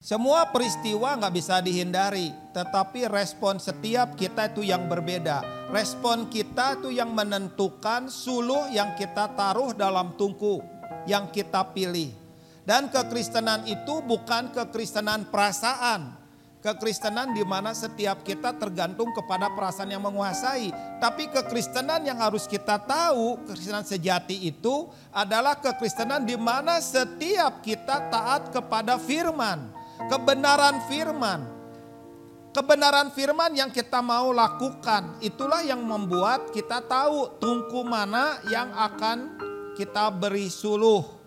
Semua peristiwa nggak bisa dihindari, tetapi respon setiap kita itu yang berbeda. Respon kita itu yang menentukan suluh yang kita taruh dalam tungku, yang kita pilih. Dan kekristenan itu bukan kekristenan perasaan. Kekristenan di mana setiap kita tergantung kepada perasaan yang menguasai. Tapi kekristenan yang harus kita tahu, kekristenan sejati itu adalah kekristenan di mana setiap kita taat kepada firman kebenaran firman. Kebenaran firman yang kita mau lakukan itulah yang membuat kita tahu tungku mana yang akan kita beri suluh.